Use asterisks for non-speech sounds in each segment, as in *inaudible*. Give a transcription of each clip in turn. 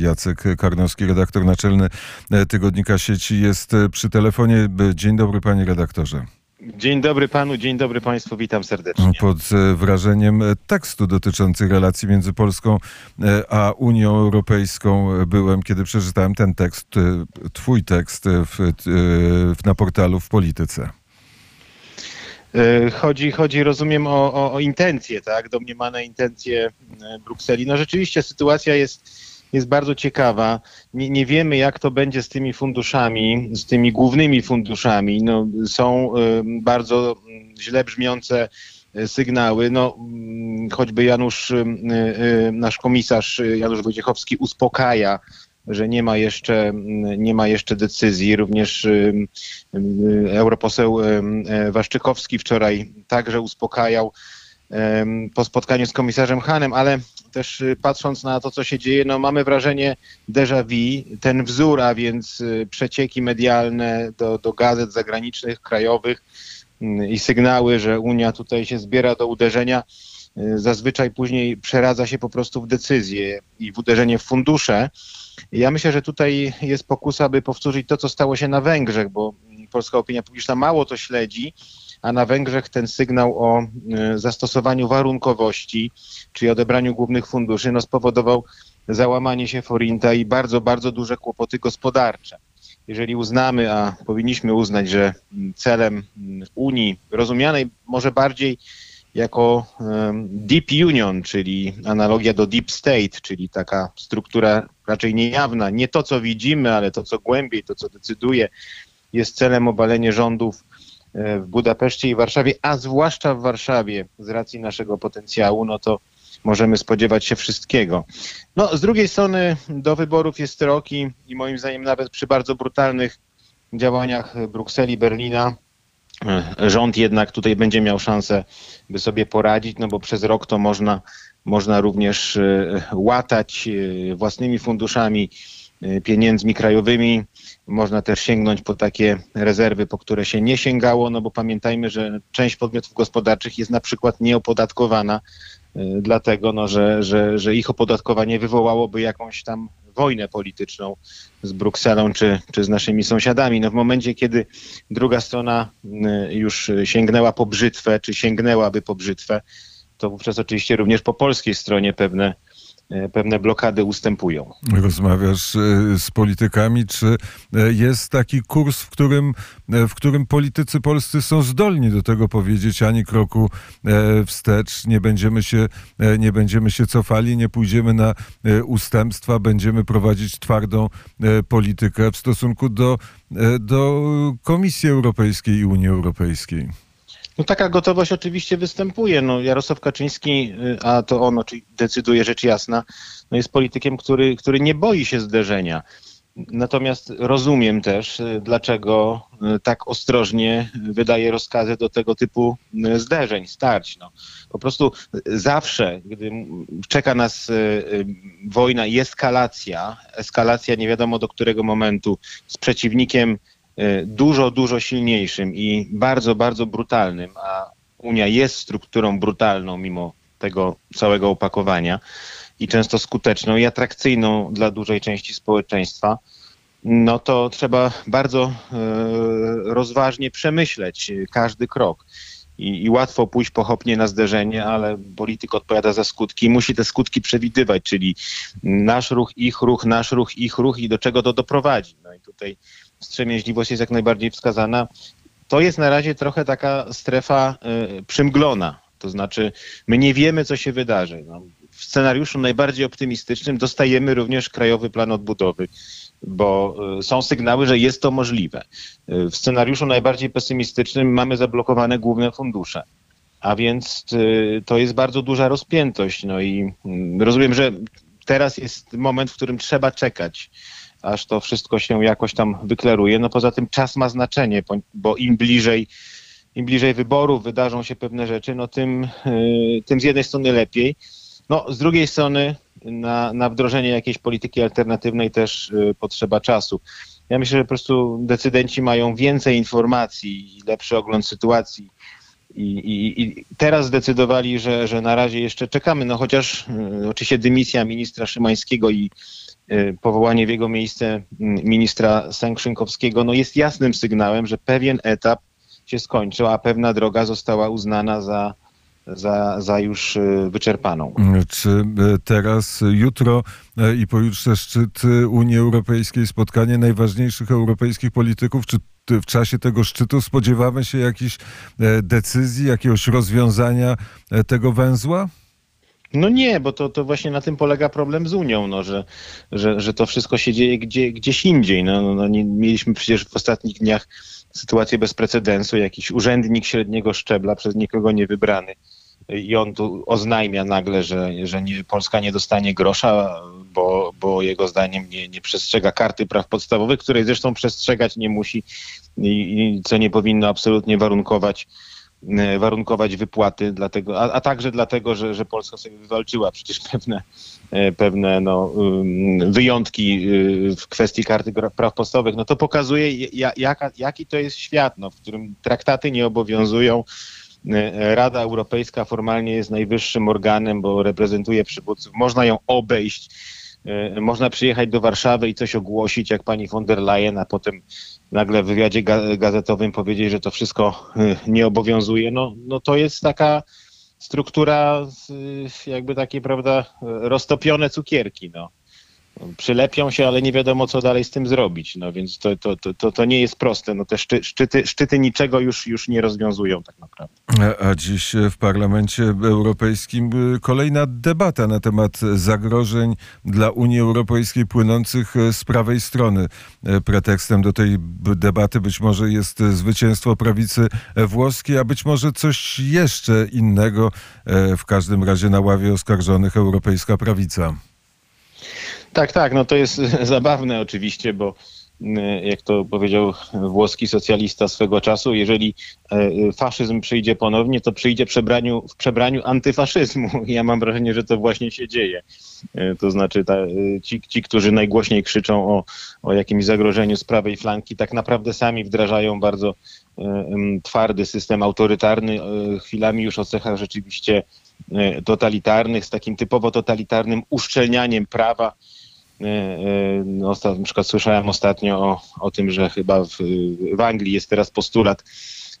Jacek Karnowski, redaktor naczelny Tygodnika Sieci jest przy telefonie. Dzień dobry panie redaktorze. Dzień dobry panu, dzień dobry państwu, witam serdecznie. Pod wrażeniem tekstu dotyczących relacji między Polską a Unią Europejską byłem, kiedy przeczytałem ten tekst, twój tekst w, na portalu w Polityce. E, chodzi, chodzi rozumiem, o, o, o intencje, tak? Domniemane intencje e, Brukseli. No rzeczywiście sytuacja jest, jest bardzo ciekawa. Nie, nie wiemy, jak to będzie z tymi funduszami, z tymi głównymi funduszami. No, są y, bardzo źle brzmiące sygnały. No, mm, choćby Janusz, y, y, nasz komisarz Janusz Wojciechowski uspokaja że nie ma jeszcze, nie ma jeszcze decyzji. Również europoseł Waszczykowski wczoraj także uspokajał po spotkaniu z komisarzem Hanem, ale też y, patrząc na to, co się dzieje, no mamy wrażenie déjà vu, ten wzór, a więc y, przecieki medialne do, do gazet zagranicznych, krajowych i sygnały, że Unia tutaj się zbiera do uderzenia, y, zazwyczaj później przeradza się po prostu w decyzję i w uderzenie w fundusze. Ja myślę, że tutaj jest pokusa, by powtórzyć to, co stało się na Węgrzech, bo polska opinia publiczna mało to śledzi, a na Węgrzech ten sygnał o e, zastosowaniu warunkowości, czyli odebraniu głównych funduszy, no spowodował załamanie się forinta i bardzo, bardzo duże kłopoty gospodarcze. Jeżeli uznamy, a powinniśmy uznać, że celem Unii, rozumianej może bardziej jako Deep Union, czyli analogia do Deep State, czyli taka struktura raczej niejawna, nie to co widzimy, ale to co głębiej, to co decyduje, jest celem obalenie rządów w Budapeszcie i Warszawie, a zwłaszcza w Warszawie z racji naszego potencjału, no to możemy spodziewać się wszystkiego. No, z drugiej strony do wyborów jest rok i, i moim zdaniem nawet przy bardzo brutalnych działaniach Brukseli, Berlina, e, rząd jednak tutaj będzie miał szansę, by sobie poradzić, no bo przez rok to można, można również e, łatać własnymi funduszami, pieniędzmi krajowymi można też sięgnąć po takie rezerwy, po które się nie sięgało, no bo pamiętajmy, że część podmiotów gospodarczych jest na przykład nieopodatkowana, y, dlatego no, że, że, że ich opodatkowanie wywołałoby jakąś tam wojnę polityczną z Brukselą czy, czy z naszymi sąsiadami. No w momencie, kiedy druga strona y, już sięgnęła po brzytwę, czy sięgnęłaby po brzytwę, to wówczas oczywiście również po polskiej stronie pewne pewne blokady ustępują. Rozmawiasz e, z politykami, czy e, jest taki kurs, w którym, w którym politycy polscy są zdolni do tego powiedzieć ani kroku wstecz, nie będziemy się, nie będziemy się cofali, nie pójdziemy na ustępstwa, będziemy prowadzić twardą politykę w stosunku do, do Komisji Europejskiej i Unii Europejskiej? No taka gotowość oczywiście występuje. No, Jarosław Kaczyński, y, a to on decyduje rzecz jasna, no jest politykiem, który, który nie boi się zderzenia. Natomiast rozumiem też, y, dlaczego y, tak ostrożnie wydaje rozkazy do tego typu zderzeń, starć. No. Po prostu zawsze, gdy czeka nas wojna i eskalacja, eskalacja nie wiadomo do którego momentu z przeciwnikiem dużo, dużo silniejszym i bardzo, bardzo brutalnym, a Unia jest strukturą brutalną mimo tego całego opakowania i często skuteczną i atrakcyjną dla dużej części społeczeństwa, no to trzeba bardzo e, rozważnie przemyśleć każdy krok. I, I, łatwo pójść pochopnie na zderzenie, ale polityk odpowiada za skutki i musi te skutki przewidywać, czyli nasz ruch, ich ruch, nasz ruch, ich ruch i do czego to doprowadzi. No i tutaj wstrzemięźliwość jest jak najbardziej wskazana. To jest na razie trochę taka strefa y, przymglona. To znaczy, my nie wiemy, co się wydarzy. No, w scenariuszu najbardziej optymistycznym dostajemy również Krajowy Plan Odbudowy, bo y, są sygnały, że jest to możliwe. Y, w scenariuszu najbardziej pesymistycznym mamy zablokowane główne fundusze. A więc to jest bardzo duża rozpiętość. No i mm, rozumiem, że teraz jest moment, w którym trzeba czekać aż to wszystko się jakoś tam wykleruje. No poza tym czas ma znaczenie, bo im bliżej, im bliżej wyborów wydarzą się pewne rzeczy, no tym, y, tym z jednej strony lepiej. No z drugiej strony na, na wdrożenie jakiejś polityki alternatywnej też y, potrzeba czasu. Ja myślę, że po prostu decydenci mają więcej informacji i lepszy ogląd sytuacji. I, i, I, teraz zdecydowali, że, że na razie jeszcze czekamy, no chociaż y, oczywiście dymisja ministra Szymańskiego i powołanie w jego miejsce ministra Sękrzynkowskiego no jest jasnym sygnałem, że pewien etap się skończył, a pewna droga została uznana za, za, za już wyczerpaną. Czy teraz, jutro i pojutrze szczyt Unii Europejskiej, spotkanie najważniejszych europejskich polityków, czy w czasie tego szczytu spodziewamy się jakichś decyzji, jakiegoś rozwiązania tego węzła? No nie, bo to, to właśnie na tym polega problem z Unią, no, że, że, że to wszystko się dzieje gdzie, gdzieś indziej. No, no, no nie, mieliśmy przecież w ostatnich dniach sytuację bez precedensu, jakiś urzędnik średniego szczebla, przez nikogo nie wybrany. I on tu oznajmia nagle, że, że nie, Polska nie dostanie grosza, bo, bo jego zdaniem nie, nie przestrzega karty praw podstawowych, której zresztą przestrzegać nie musi i, i co nie powinno absolutnie warunkować warunkować wypłaty, dlatego, a, a także dlatego, że, że Polska sobie wywalczyła przecież pewne, e, pewne no, wyjątki e, w kwestii karty praw podstawowych, no to pokazuje, jaka, jaki to jest świat, no, w którym traktaty nie obowiązują. Rada Europejska formalnie jest najwyższym organem, bo reprezentuje przywódców. Można ją obejść, można przyjechać do Warszawy i coś ogłosić, jak pani von der Leyen, a potem nagle w wywiadzie gazetowym powiedzieć, że to wszystko y, nie obowiązuje, no, no to jest taka struktura jakby takie, prawda, roztopione cukierki, no przylepią się, ale nie wiadomo, co dalej z tym zrobić. No więc to, to, to, to nie jest proste. No te szczy, szczyty, szczyty niczego już, już nie rozwiązują tak naprawdę. A, a dziś w Parlamencie Europejskim y, kolejna debata na temat zagrożeń dla Unii Europejskiej płynących y, z prawej strony. Y, pretekstem do tej debaty być może jest zwycięstwo prawicy włoskiej, a być może coś jeszcze innego. W każdym razie na ławie oskarżonych europejska prawica. Tak, tak, no to jest *laughs* zabawne oczywiście, bo mm, jak to powiedział włoski socjalista swego czasu, jeżeli e, faszyzm przyjdzie ponownie, to przyjdzie przebraniu, w przebraniu antyfaszyzmu. *laughs* Ja mam wrażenie, że to właśnie się dzieje. E, to znaczy ta, e, ci, ci, którzy najgłośniej krzyczą o, o jakimś zagrożeniu z prawej flanki, tak naprawdę sami wdrażają bardzo twardy system autorytarny, chwilami już o cechach rzeczywiście totalitarnych, z takim typowo totalitarnym uszczelnianiem prawa na przykład słyszałem ostatnio o, o tym, że chyba w, w Anglii jest teraz postulat,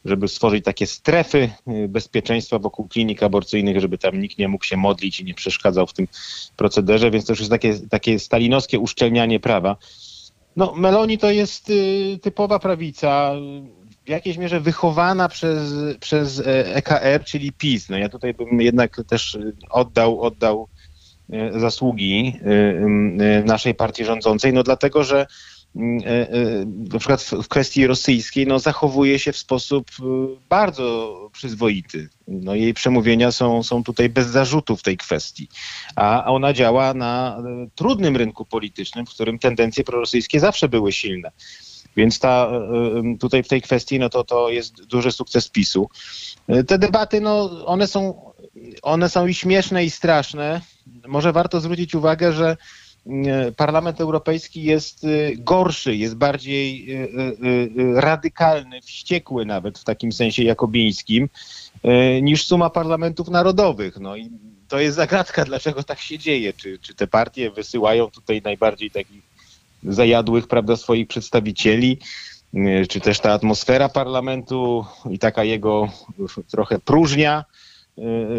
żeby stworzyć takie strefy e, bezpieczeństwa wokół klinik aborcyjnych, żeby tam nikt nie mógł się modlić i nie przeszkadzał w tym procederze, więc to już jest takie, takie stalinowskie uszczelnianie prawa. No, Meloni to jest typowa prawica, w jakiejś mierze wychowana przez, przez EKR, czyli PiS. No ja tutaj bym jednak też oddał, oddał E, zasługi e, e, naszej partii rządzącej, no dlatego, że na przykład w kwestii rosyjskiej no, zachowuje się w sposób bardzo przyzwoity. No, jej przemówienia są, są tutaj bez zarzutu w tej kwestii. A ona działa na trudnym rynku politycznym, w którym tendencje prorosyjskie zawsze były silne. Więc ta, tutaj w tej kwestii no to, to jest duży sukces PiSu. Te debaty, no, one są, one są i śmieszne, i straszne może warto zwrócić uwagę, że mm, Parlament Europejski jest y, gorszy, jest bardziej y, y, radykalny, wściekły nawet w takim sensie jakobińskim niż suma parlamentów narodowych. No i to jest zagadka, dlaczego tak się dzieje. Czy, czy te partie wysyłają tutaj najbardziej takich zajadłych, prawda, swoich przedstawicieli, czy też ta atmosfera parlamentu i taka jego trochę próżnia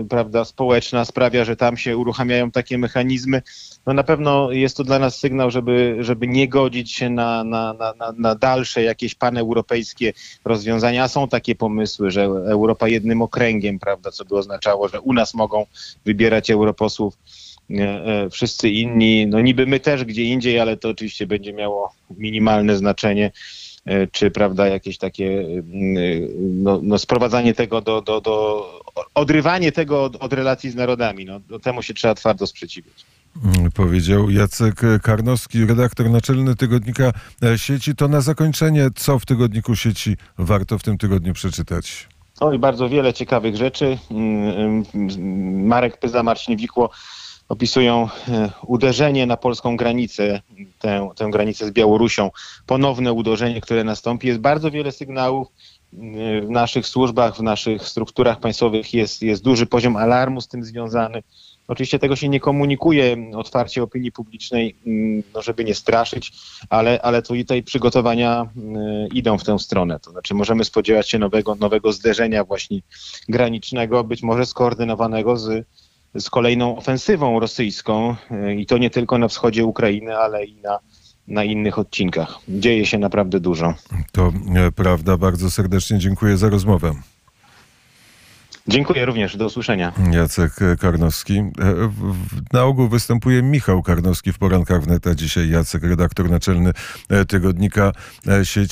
prawda, społeczna sprawia, że tam się uruchamiają takie mechanizmy. No na pewno jest to dla nas sygnał, żeby, żeby nie godzić się na, na, na, na dalsze jakieś paneuropejskie rozwiązania. Są takie pomysły, że Europa jednym okręgiem, prawda, co by oznaczało, że u nas mogą wybierać europosłów e, wszyscy inni, no niby my też gdzie indziej, ale to oczywiście będzie miało minimalne znaczenie. E, czy prawda, jakieś takie mm, e, no, no sprowadzanie tego do, do, do odrywanie tego od, od relacji z narodami. No, do temu się trzeba twardo sprzeciwiać. Mm, powiedział Jacek Karnowski, redaktor naczelny tygodnika e, sieci. To na zakończenie, co w tygodniku sieci warto w tym tygodniu przeczytać? Oj, bardzo wiele ciekawych rzeczy. Mm, Marek Pyza, Marcin Wikło opisują e, uderzenie na polską granicę, tę, tę granicę z Białorusią, ponowne uderzenie, które nastąpi. Jest bardzo wiele sygnałów e, w naszych służbach, w naszych strukturach państwowych jest, jest duży poziom alarmu z tym związany. Oczywiście tego się nie komunikuje otwarcie opinii publicznej, no żeby nie straszyć, ale, ale tutaj przygotowania idą w tę stronę. To znaczy możemy spodziewać się nowego, nowego zderzenia właśnie granicznego, być może skoordynowanego z, z kolejną ofensywą rosyjską y, i to nie tylko na wschodzie Ukrainy, ale i na, na innych odcinkach. Dzieje się naprawdę dużo. To e, prawda. Bardzo serdecznie dziękuję za rozmowę. Dziękuję również. Do usłyszenia. Jacek Karnowski. E, Na ogół występuje Michał Karnowski w porankach wnet, a dzisiaj Jacek, redaktor naczelny e, tygodnika Sieć